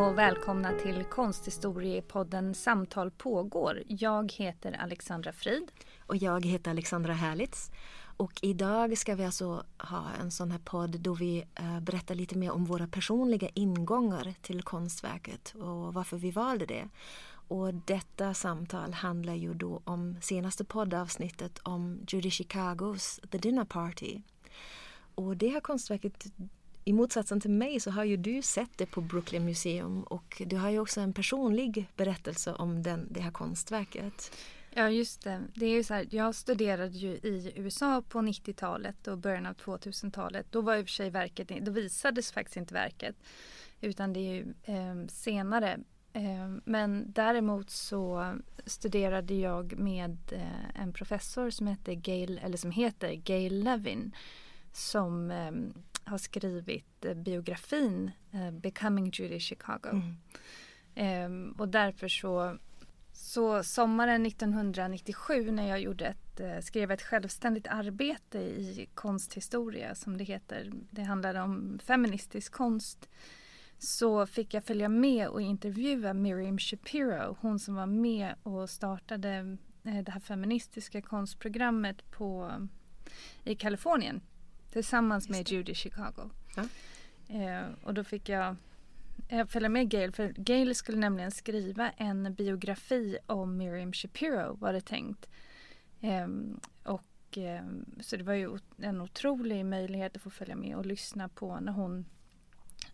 Och välkomna till Konsthistoriepodden Samtal pågår. Jag heter Alexandra Frid. Och jag heter Alexandra Härlitz. Och idag ska vi alltså ha en sån här podd då vi eh, berättar lite mer om våra personliga ingångar till konstverket och varför vi valde det. Och detta samtal handlar ju då om senaste poddavsnittet om Judy Chicagos The Dinner Party. Och det här konstverket i motsatsen till mig så har ju du sett det på Brooklyn Museum och du har ju också en personlig berättelse om den, det här konstverket. Ja just det. det är ju så här, jag studerade ju i USA på 90-talet och början av 2000-talet. Då var i och för sig verket, då visades faktiskt inte verket. Utan det är ju eh, senare. Eh, men däremot så studerade jag med eh, en professor som heter Gail, eller som heter Gail Levin. Som ehm, har skrivit eh, biografin eh, Becoming Judy Chicago. Mm. Ehm, och därför så så sommaren 1997 när jag gjorde ett, eh, skrev ett självständigt arbete i konsthistoria som det heter. Det handlade om feministisk konst. Så fick jag följa med och intervjua Miriam Shapiro. Hon som var med och startade det här feministiska konstprogrammet på, i Kalifornien Tillsammans med Judy Chicago. Ja. Eh, och då fick jag jag följa med Gail för Gail skulle nämligen skriva en biografi om Miriam Shapiro var det tänkt. Eh, och eh, så det var ju en otrolig möjlighet att få följa med och lyssna på när hon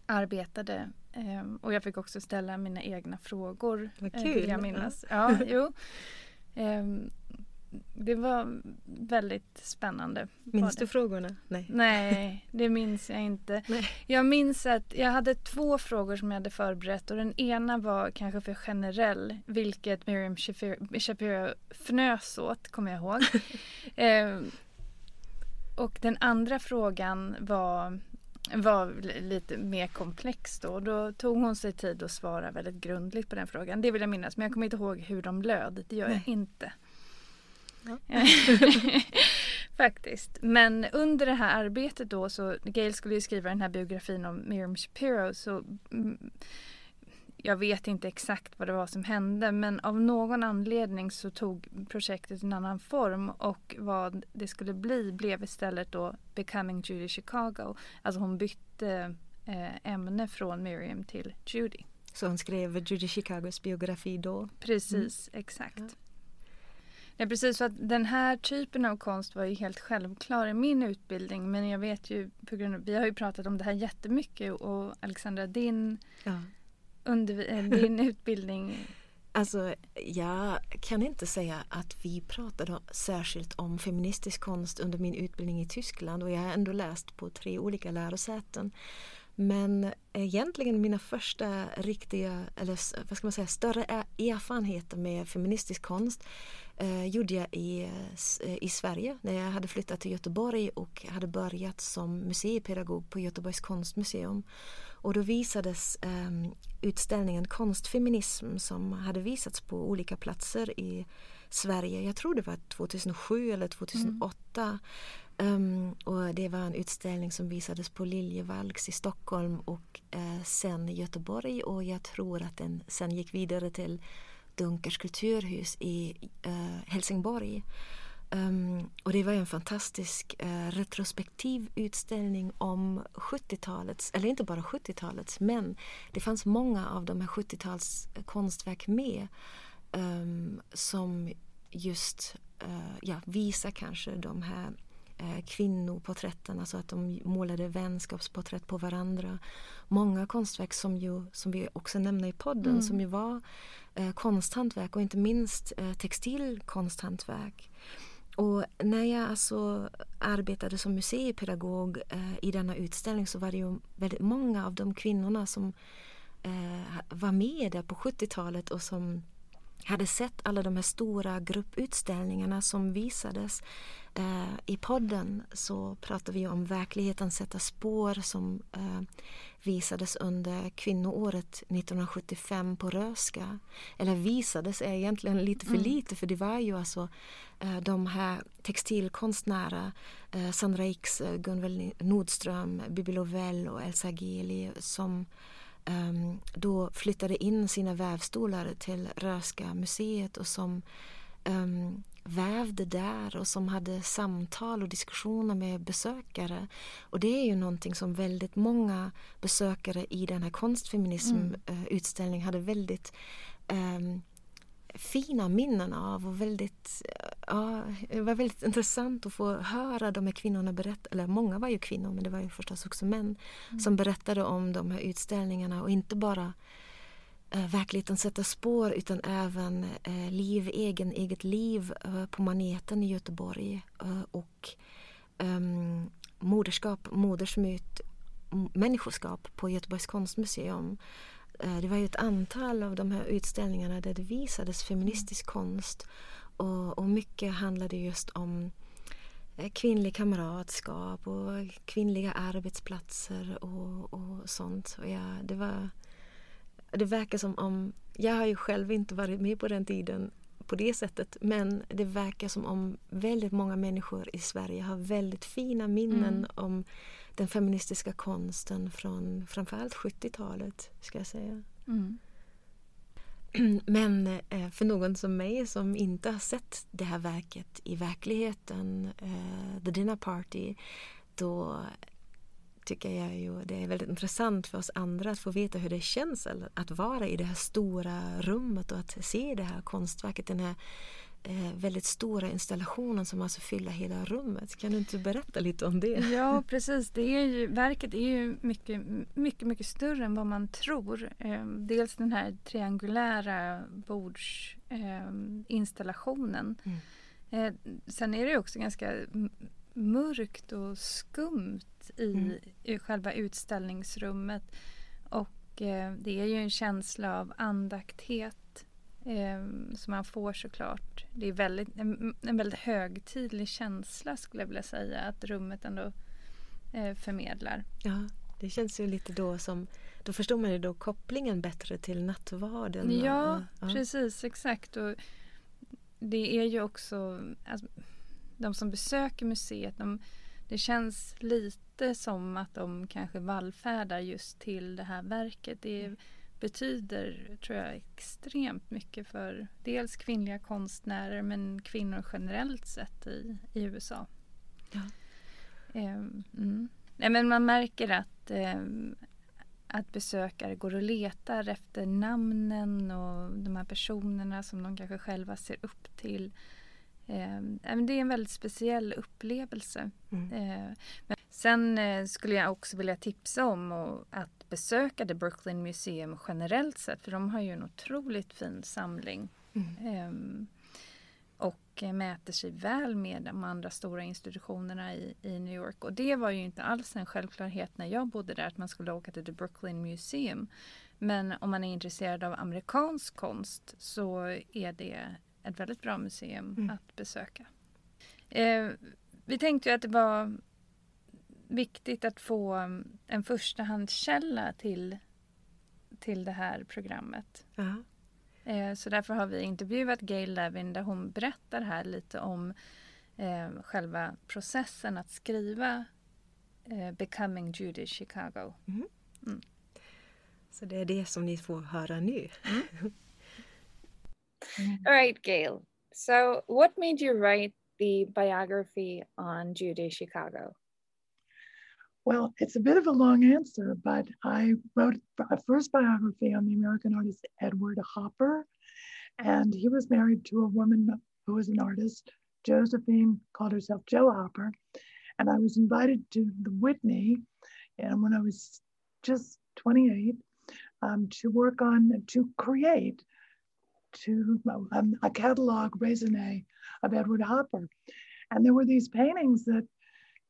arbetade. Ehm, och jag fick också ställa mina egna frågor. Vad kul! Vill jag minnas. Ja, jo. Det var väldigt spännande. Minns du frågorna? Nej. Nej, det minns jag inte. Nej. Jag minns att jag hade två frågor som jag hade förberett och den ena var kanske för generell, vilket Miriam Shapiro fnös åt, kommer jag ihåg. eh, och den andra frågan var var lite mer komplex då. Då tog hon sig tid att svara väldigt grundligt på den frågan. Det vill jag minnas men jag kommer inte ihåg hur de löd. Det gör Nej. jag inte. Faktiskt. Men under det här arbetet då så Gail skulle ju skriva den här biografin om Miriam Shapiro så mm, jag vet inte exakt vad det var som hände men av någon anledning så tog projektet en annan form och vad det skulle bli blev istället då Becoming Judy Chicago. Alltså hon bytte eh, ämne från Miriam till Judy. Så hon skrev Judy Chicagos biografi då? Precis, mm. exakt. Ja. Ja, precis. Så att den här typen av konst var ju helt självklar i min utbildning. Men jag vet ju, på grund av, vi har ju pratat om det här jättemycket och Alexandra, din, ja. under, eh, din utbildning Alltså, jag kan inte säga att vi pratade särskilt om feministisk konst under min utbildning i Tyskland och jag har ändå läst på tre olika lärosäten. Men egentligen mina första riktiga, eller vad ska man säga, större erfarenheter med feministisk konst eh, gjorde jag i, eh, i Sverige när jag hade flyttat till Göteborg och hade börjat som museipedagog på Göteborgs konstmuseum. Och då visades eh, utställningen Konstfeminism som hade visats på olika platser i Sverige. Jag tror det var 2007 eller 2008. Mm. Um, och det var en utställning som visades på Liljevalchs i Stockholm och eh, sen i Göteborg och jag tror att den sen gick vidare till Dunkers kulturhus i uh, Helsingborg. Um, och det var en fantastisk uh, retrospektiv utställning om 70-talets, eller inte bara 70-talets, men det fanns många av de här 70-tals eh, konstverk med um, som just uh, ja, visar kanske de här kvinnoporträtten, alltså att de målade vänskapsporträtt på varandra. Många konstverk som, ju, som vi också nämner i podden mm. som ju var uh, konsthantverk och inte minst uh, textilkonsthantverk. Och när jag alltså arbetade som museipedagog eh, i denna utställning så var det ju väldigt många av de kvinnorna som eh, var med där på 70-talet och som hade sett alla de här stora grupputställningarna som visades. Eh, I podden så pratar vi om Verkligheten sätter spår som eh, visades under kvinnoåret 1975 på Röska. Eller visades är egentligen lite för mm. lite för det var ju alltså eh, de här textilkonstnärer eh, Sandra X, eh, Gunvald Nordström, Bibi Lovell och Elsa Geli som då flyttade in sina vävstolar till Röska museet och som um, vävde där och som hade samtal och diskussioner med besökare. Och det är ju någonting som väldigt många besökare i den här konstfeminismutställningen mm. uh, hade väldigt um, fina minnen av och väldigt, ja, det var väldigt intressant att få höra de här kvinnorna berätta, eller många var ju kvinnor men det var ju förstås också män mm. som berättade om de här utställningarna och inte bara eh, verkligheten sätter spår utan även eh, liv, egen, eget liv eh, på maneten i Göteborg eh, och um, moderskap, modersmyt, människoskap på Göteborgs konstmuseum Eh, det var ju ett antal av de här utställningarna där det visades feministisk konst och, och mycket handlade just om eh, kvinnlig kamratskap och kvinnliga arbetsplatser och, och sånt. Och ja, det, var, det verkar som om, jag har ju själv inte varit med på den tiden på det sättet men det verkar som om väldigt många människor i Sverige har väldigt fina minnen mm. om den feministiska konsten från framförallt 70-talet, ska jag säga. Mm. Men eh, för någon som mig som inte har sett det här verket i verkligheten, eh, The Dinner Party, då tycker jag ju det är väldigt intressant för oss andra att få veta hur det känns att vara i det här stora rummet och att se det här konstverket, den här väldigt stora installationen som alltså fyller hela rummet. Kan du inte berätta lite om det? Ja precis, det är ju, verket är ju mycket, mycket, mycket större än vad man tror. Eh, dels den här triangulära bordsinstallationen. Eh, mm. sen är det också ganska mörkt och skumt i, mm. i själva utställningsrummet. Och eh, det är ju en känsla av andakthet eh, som man får såklart. Det är väldigt, en, en väldigt högtidlig känsla skulle jag vilja säga att rummet ändå eh, förmedlar. Ja, det känns ju lite då som då förstår man ju då kopplingen bättre till nattvarden. Ja, ja. precis exakt. Och det är ju också alltså, de som besöker museet, de, det känns lite som att de kanske vallfärdar just till det här verket. Det är, betyder, tror jag, extremt mycket för dels kvinnliga konstnärer men kvinnor generellt sett i, i USA. Ja. Um, mm. Nej, men man märker att, um, att besökare går och letar efter namnen och de här personerna som de kanske själva ser upp till. Um, det är en väldigt speciell upplevelse. Mm. Uh, men sen uh, skulle jag också vilja tipsa om och, att besöka The Brooklyn Museum generellt sett för de har ju en otroligt fin samling. Mm. Um, och mäter sig väl med de andra stora institutionerna i, i New York. Och det var ju inte alls en självklarhet när jag bodde där att man skulle åka till The Brooklyn Museum. Men om man är intresserad av amerikansk konst så är det ett väldigt bra museum mm. att besöka. Eh, vi tänkte ju att det var viktigt att få en förstahandskälla till, till det här programmet. Uh -huh. Så därför har vi intervjuat Gail Levin där hon berättar här lite om eh, själva processen att skriva eh, Becoming Judy Chicago. Mm. Mm. Så det är det som ni får höra nu. Mm. All right, Gail. So what made you write the biography on Judy Chicago? Well, it's a bit of a long answer, but I wrote a first biography on the American artist Edward Hopper. And he was married to a woman who was an artist. Josephine called herself Jo Hopper. And I was invited to the Whitney and when I was just 28 um, to work on, to create to um, a catalog raisonné of Edward Hopper. And there were these paintings that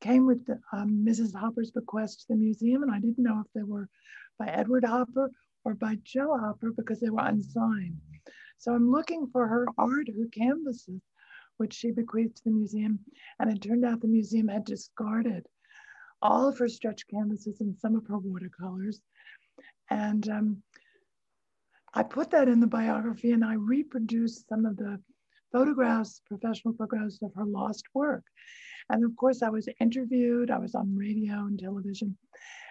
came with the, um, Mrs. Hopper's bequest to the museum, and I didn't know if they were by Edward Hopper or by Jo Hopper because they were unsigned. So I'm looking for her art, her canvases, which she bequeathed to the museum. And it turned out the museum had discarded all of her stretch canvases and some of her watercolors. And um, I put that in the biography and I reproduced some of the photographs, professional photographs of her lost work. And of course, I was interviewed, I was on radio and television,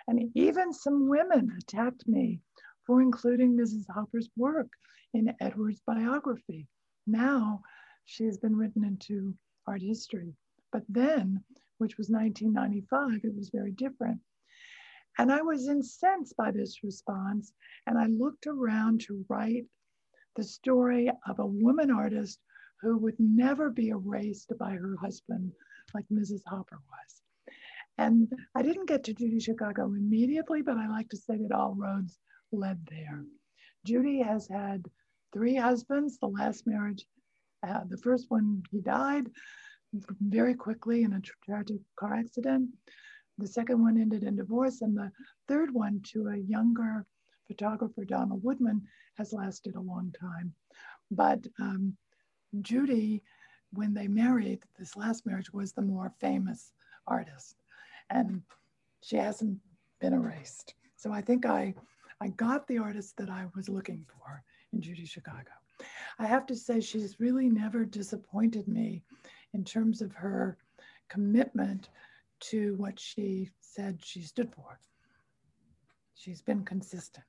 and even some women attacked me for including Mrs. Hopper's work in Edward's biography. Now she has been written into art history. But then, which was 1995, it was very different. And I was incensed by this response. And I looked around to write the story of a woman artist who would never be erased by her husband like Mrs. Hopper was. And I didn't get to Judy Chicago immediately, but I like to say that all roads led there. Judy has had three husbands. The last marriage, uh, the first one, he died very quickly in a tragic car accident. The second one ended in divorce, and the third one, to a younger photographer, Donald Woodman, has lasted a long time. But um, Judy, when they married, this last marriage was the more famous artist, and she hasn't been erased. So I think I, I got the artist that I was looking for in Judy Chicago. I have to say, she's really never disappointed me in terms of her commitment to what she said she stood for. She's been consistent.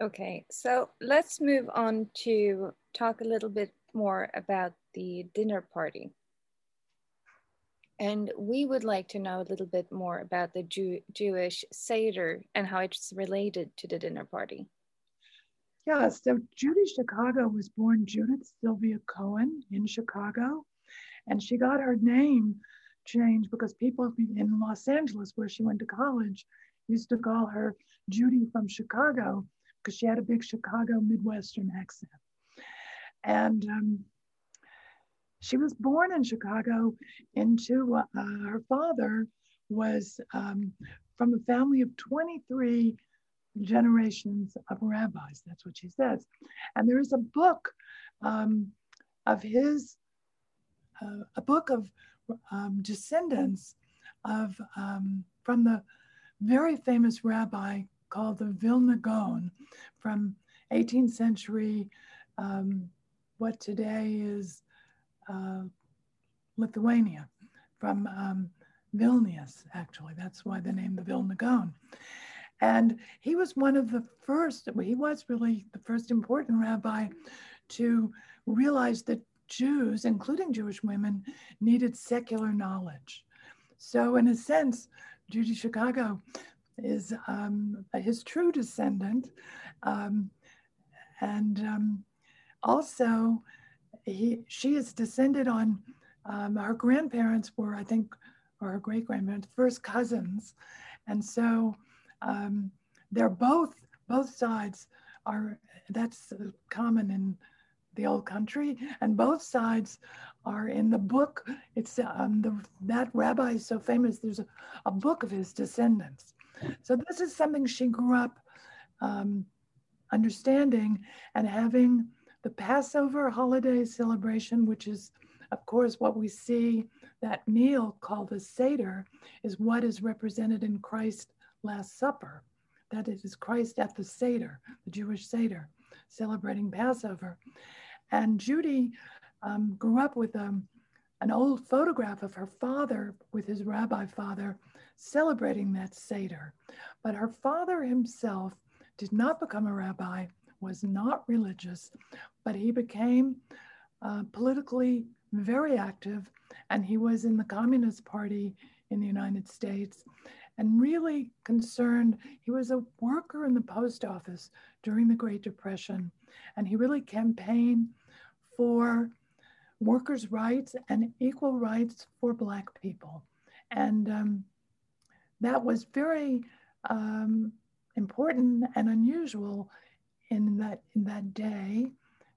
Okay, so let's move on to talk a little bit more about the dinner party. And we would like to know a little bit more about the Jew Jewish Seder and how it's related to the dinner party. Yeah, so Judy Chicago was born Judith Sylvia Cohen in Chicago. And she got her name changed because people in Los Angeles, where she went to college, used to call her Judy from Chicago because she had a big Chicago Midwestern accent. And um, she was born in Chicago into uh, her father was um, from a family of 23 generations of rabbis. That's what she says. And there is a book um, of his, uh, a book of um, descendants of um, from the very famous rabbi called the Vilna Gaon from 18th century, um, what today is uh, Lithuania, from um, Vilnius, actually. That's why the name the Vilna Gaon. And he was one of the first, he was really the first important rabbi to realize that Jews, including Jewish women, needed secular knowledge. So, in a sense, Judy Chicago is um, his true descendant. Um, and um, also, he, she is descended on um, her grandparents were, I think, or her great grandparents, first cousins. And so um, they're both, both sides are, that's common in the old country. And both sides are in the book. It's um, the, that rabbi is so famous, there's a, a book of his descendants. So this is something she grew up um, understanding and having the Passover holiday celebration, which is, of course, what we see that meal called the Seder, is what is represented in Christ's Last Supper. That it is Christ at the Seder, the Jewish Seder, celebrating Passover. And Judy um, grew up with um, an old photograph of her father with his rabbi father celebrating that Seder. But her father himself did not become a rabbi, was not religious, but he became uh, politically very active, and he was in the Communist Party in the United States and really concerned. He was a worker in the post office during the Great Depression, and he really campaigned for workers' rights and equal rights for Black people. And um, that was very um, important and unusual in that in that day.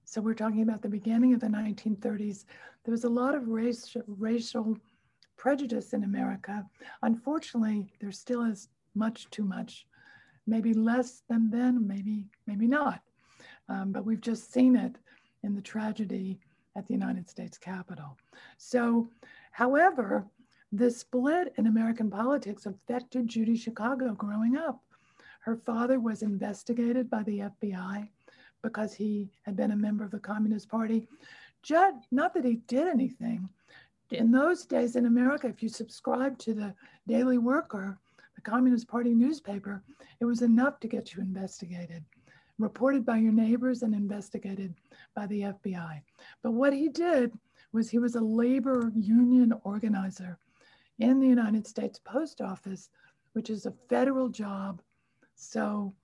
So we're talking about the beginning of the 1930s. There was a lot of race, racial prejudice in America. Unfortunately, there still is much too much, maybe less than then, maybe maybe not. Um, but we've just seen it in the tragedy at the United States Capitol. So, however, the split in American politics affected Judy Chicago growing up. Her father was investigated by the FBI because he had been a member of the Communist Party. Judd, not that he did anything. In those days in America, if you subscribed to the Daily Worker, the Communist Party newspaper, it was enough to get you investigated, reported by your neighbors and investigated by the FBI. But what he did was he was a labor union organizer in the United States Post Office, which is a federal job. So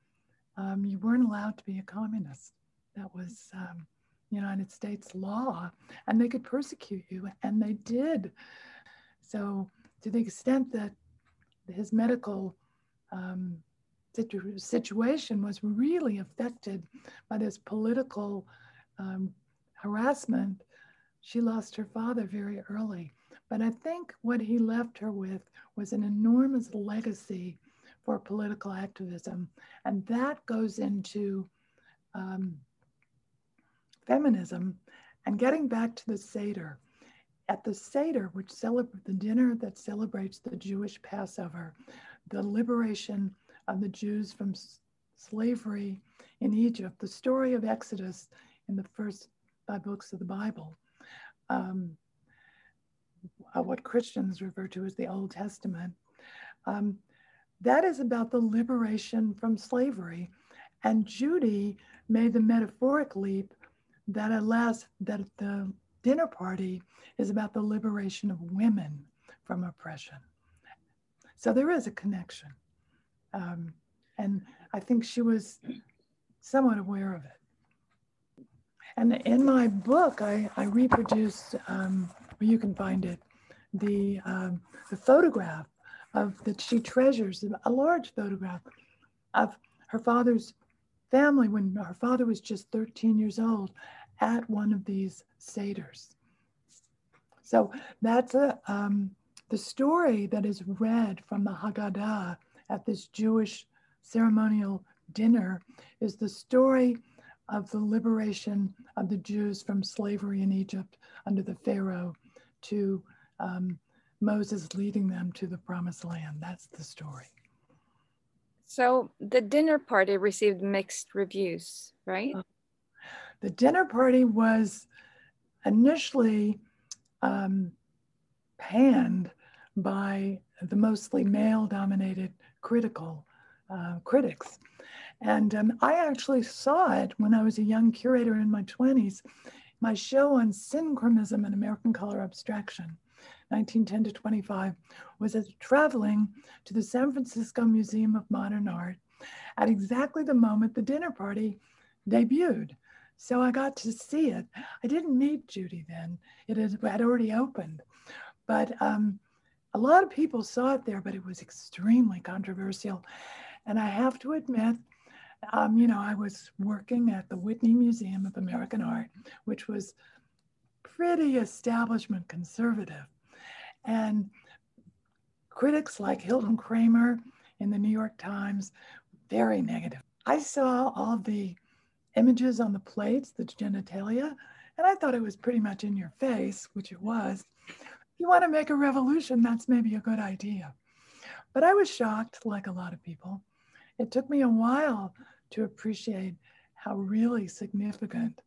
um, you weren't allowed to be a communist. That was um, United States law, and they could persecute you, and they did. So, to the extent that his medical um, situ- situation was really affected by this political um, harassment, she lost her father very early. But I think what he left her with was an enormous legacy for political activism. And that goes into um, feminism and getting back to the Seder. At the Seder, which celebrates the dinner that celebrates the Jewish Passover, the liberation of the Jews from slavery in Egypt, the story of Exodus in the first five books of the Bible. Um, uh, what Christians refer to as the Old Testament. Um, that is about the liberation from slavery. And Judy made the metaphoric leap that at last, that the dinner party is about the liberation of women from oppression. So there is a connection. Um, and I think she was somewhat aware of it. And in my book, I, I reproduce, um, you can find it, the, um, the photograph of that she treasures, a large photograph of her father's family when her father was just 13 years old at one of these seders. So that's a, um, the story that is read from the Haggadah at this Jewish ceremonial dinner is the story of the liberation of the Jews from slavery in Egypt under the Pharaoh to um, Moses leading them to the promised land. That's the story. So the dinner party received mixed reviews, right? Uh, the dinner party was initially um, panned by the mostly male dominated critical uh, critics. And um, I actually saw it when I was a young curator in my 20s, my show on synchromism and American color abstraction. 1910 to 25, was as traveling to the San Francisco Museum of Modern Art at exactly the moment the dinner party debuted. So I got to see it. I didn't meet Judy then, it had already opened. But um, a lot of people saw it there, but it was extremely controversial. And I have to admit, um, you know, I was working at the Whitney Museum of American Art, which was pretty establishment conservative. And critics like Hilton Kramer in the New York Times, very negative. I saw all the images on the plates, the genitalia, and I thought it was pretty much in your face, which it was. You want to make a revolution, that's maybe a good idea. But I was shocked, like a lot of people. It took me a while to appreciate how really significant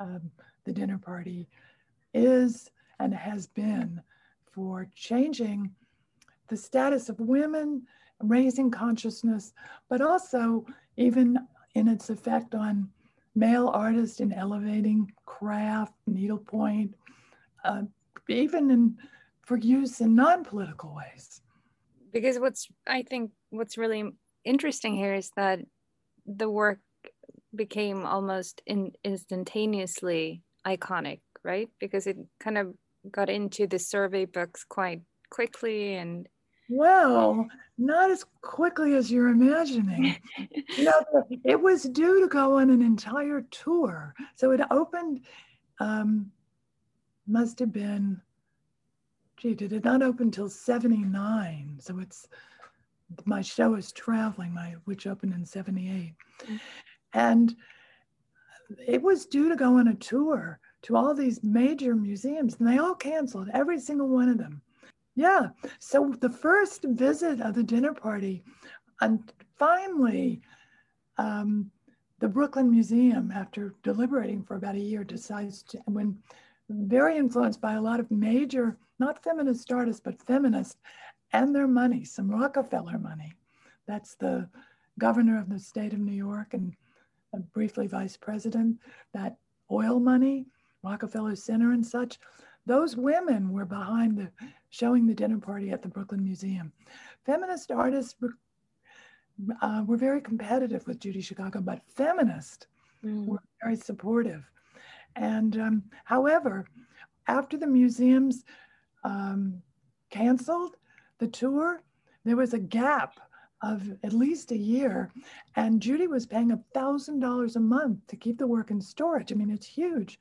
um, the dinner party is and has been for changing the status of women, raising consciousness, but also even in its effect on male artists in elevating craft, needlepoint, uh, even in, for use in non-political ways. Because what's I think what's really interesting here is that the work became almost in, instantaneously iconic, right? Because it kind of got into the survey books quite quickly and well not as quickly as you're imagining. You know it was due to go on an entire tour. So it opened um, must have been gee did it not open till 79 so it's my show is traveling my which opened in 78 mm-hmm. and it was due to go on a tour to all these major museums, and they all canceled, every single one of them. Yeah. So the first visit of the dinner party, and finally, um, the Brooklyn Museum, after deliberating for about a year, decides to, when very influenced by a lot of major, not feminist artists, but feminists and their money, some Rockefeller money. That's the governor of the state of New York and briefly vice president, that oil money, Rockefeller Center and such. Those women were behind the showing the dinner party at the Brooklyn Museum. Feminist artists were, uh, were very competitive with Judy Chicago, but feminists mm. were very supportive. And um, however, after the museums um, canceled the tour, there was a gap of at least a year. And Judy was paying $1,000 a month to keep the work in storage. I mean, it's huge.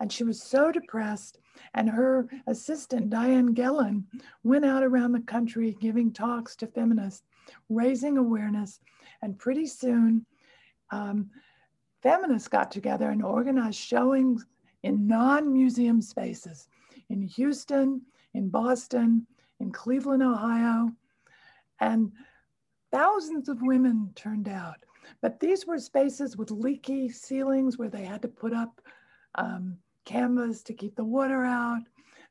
And she was so depressed. And her assistant, Diane Gelon, went out around the country giving talks to feminists, raising awareness. And pretty soon, um, feminists got together and organized showings in non museum spaces in Houston, in Boston, in Cleveland, Ohio. And thousands of women turned out. But these were spaces with leaky ceilings where they had to put up um, canvas to keep the water out.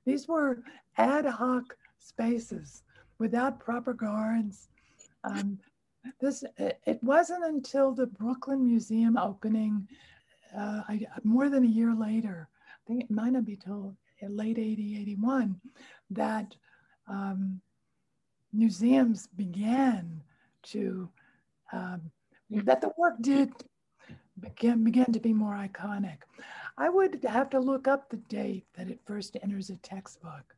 These were ad hoc spaces without proper guards. Um, this it wasn't until the Brooklyn Museum opening, uh, I, more than a year later, I think it might not be till late 80, 81, that um, museums began to, um, that the work did begin, begin to be more iconic. I would have to look up the date that it first enters a textbook,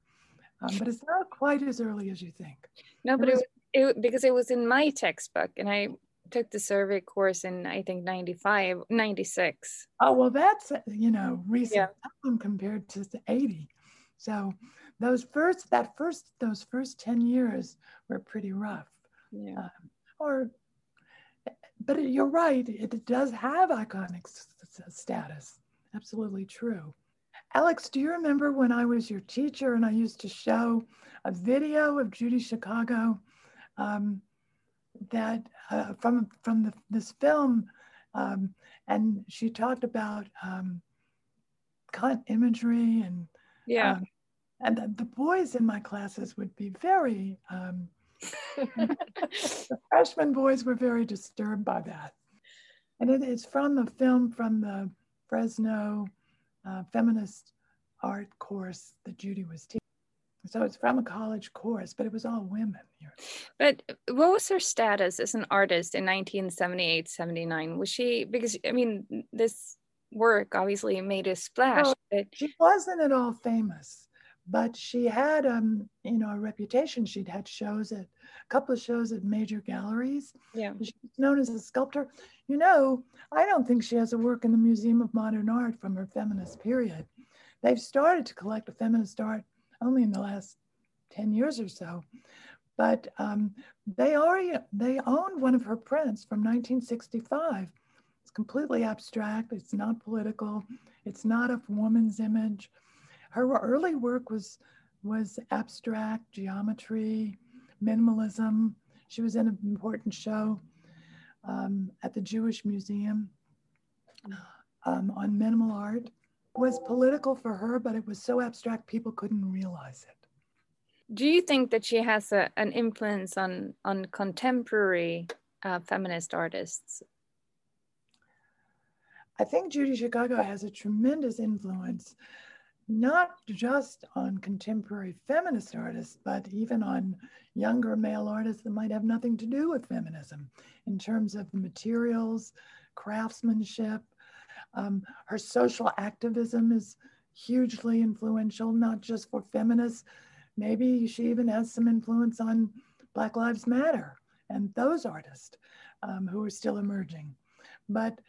um, but it's not quite as early as you think. No, but it was, it, because it was in my textbook and I took the survey course in I think 95, 96. Oh, well, that's, you know, recent yeah. compared to the 80. So those first, that first, those first 10 years were pretty rough. Yeah. Um, or, but you're right, it does have iconic status. Absolutely true. Alex, do you remember when I was your teacher and I used to show a video of Judy Chicago um, that uh, from from the, this film, um, and she talked about um, imagery and yeah, um, and the, the, boys in my classes would be very. The freshman boys were very disturbed by that, and it is from the film from the Fresno uh, feminist art course that Judy was teaching. So it's from a college course, but it was all women. But what was her status as an artist in 1978, 79? Was she, because I mean, this work obviously made a splash. Well, but... She wasn't at all famous, but she had, um, you know, a reputation. She'd had shows at a couple of shows at major galleries. Yeah. She's known as a sculptor. You know, I don't think she has a work in the Museum of Modern Art from her feminist period. They've started to collect a feminist art only in the last 10 years or so. But um, they already they owned one of her prints from 1965. It's completely abstract. It's not political. It's not a woman's image. Her early work was was abstract geometry, minimalism. She was in an important show um, at the Jewish Museum um, on minimal art It was political for her, but it was so abstract people couldn't realize it. Do you think that she has a, an influence on on contemporary uh, feminist artists? I think Judy Chicago has a tremendous influence, not just on contemporary feminist artists, but even on younger male artists that might have nothing to do with feminism in terms of materials, craftsmanship, um, her social activism is hugely influential, not just for feminists. Maybe she even has some influence on Black Lives Matter and those artists um, who are still emerging. But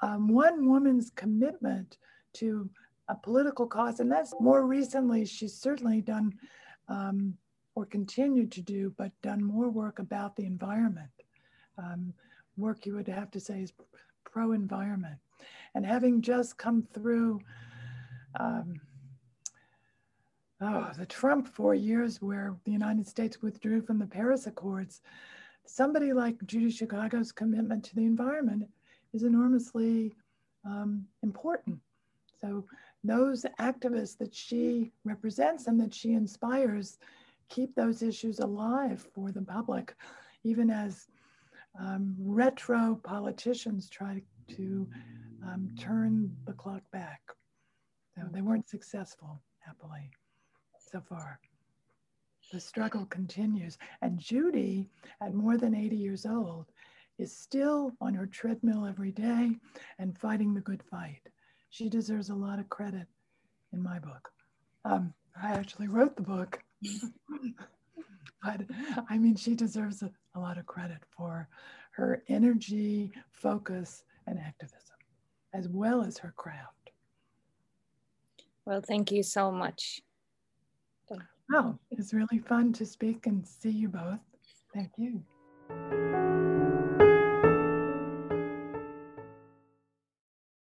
um, one woman's commitment to a political cause, and that's more recently, she's certainly done um, or continued to do, but done more work about the environment. Um, work you would have to say is pro environment. And having just come through um, oh, the Trump four years where the United States withdrew from the Paris Accords, somebody like Judy Chicago's commitment to the environment is enormously um, important. So those activists that she represents and that she inspires keep those issues alive for the public, even as um, retro politicians try to um, turn the clock back. So they weren't successful, happily, so far. The struggle continues. And Judy, at more than 80 years old, is still on her treadmill every day and fighting the good fight. She deserves a lot of credit in my book. Um, I actually wrote the book. but I mean, she deserves a, a lot of credit for her energy, focus, and activism, as well as her craft. Well, thank you so much. Wow, it's really fun to speak and see you both. Thank you.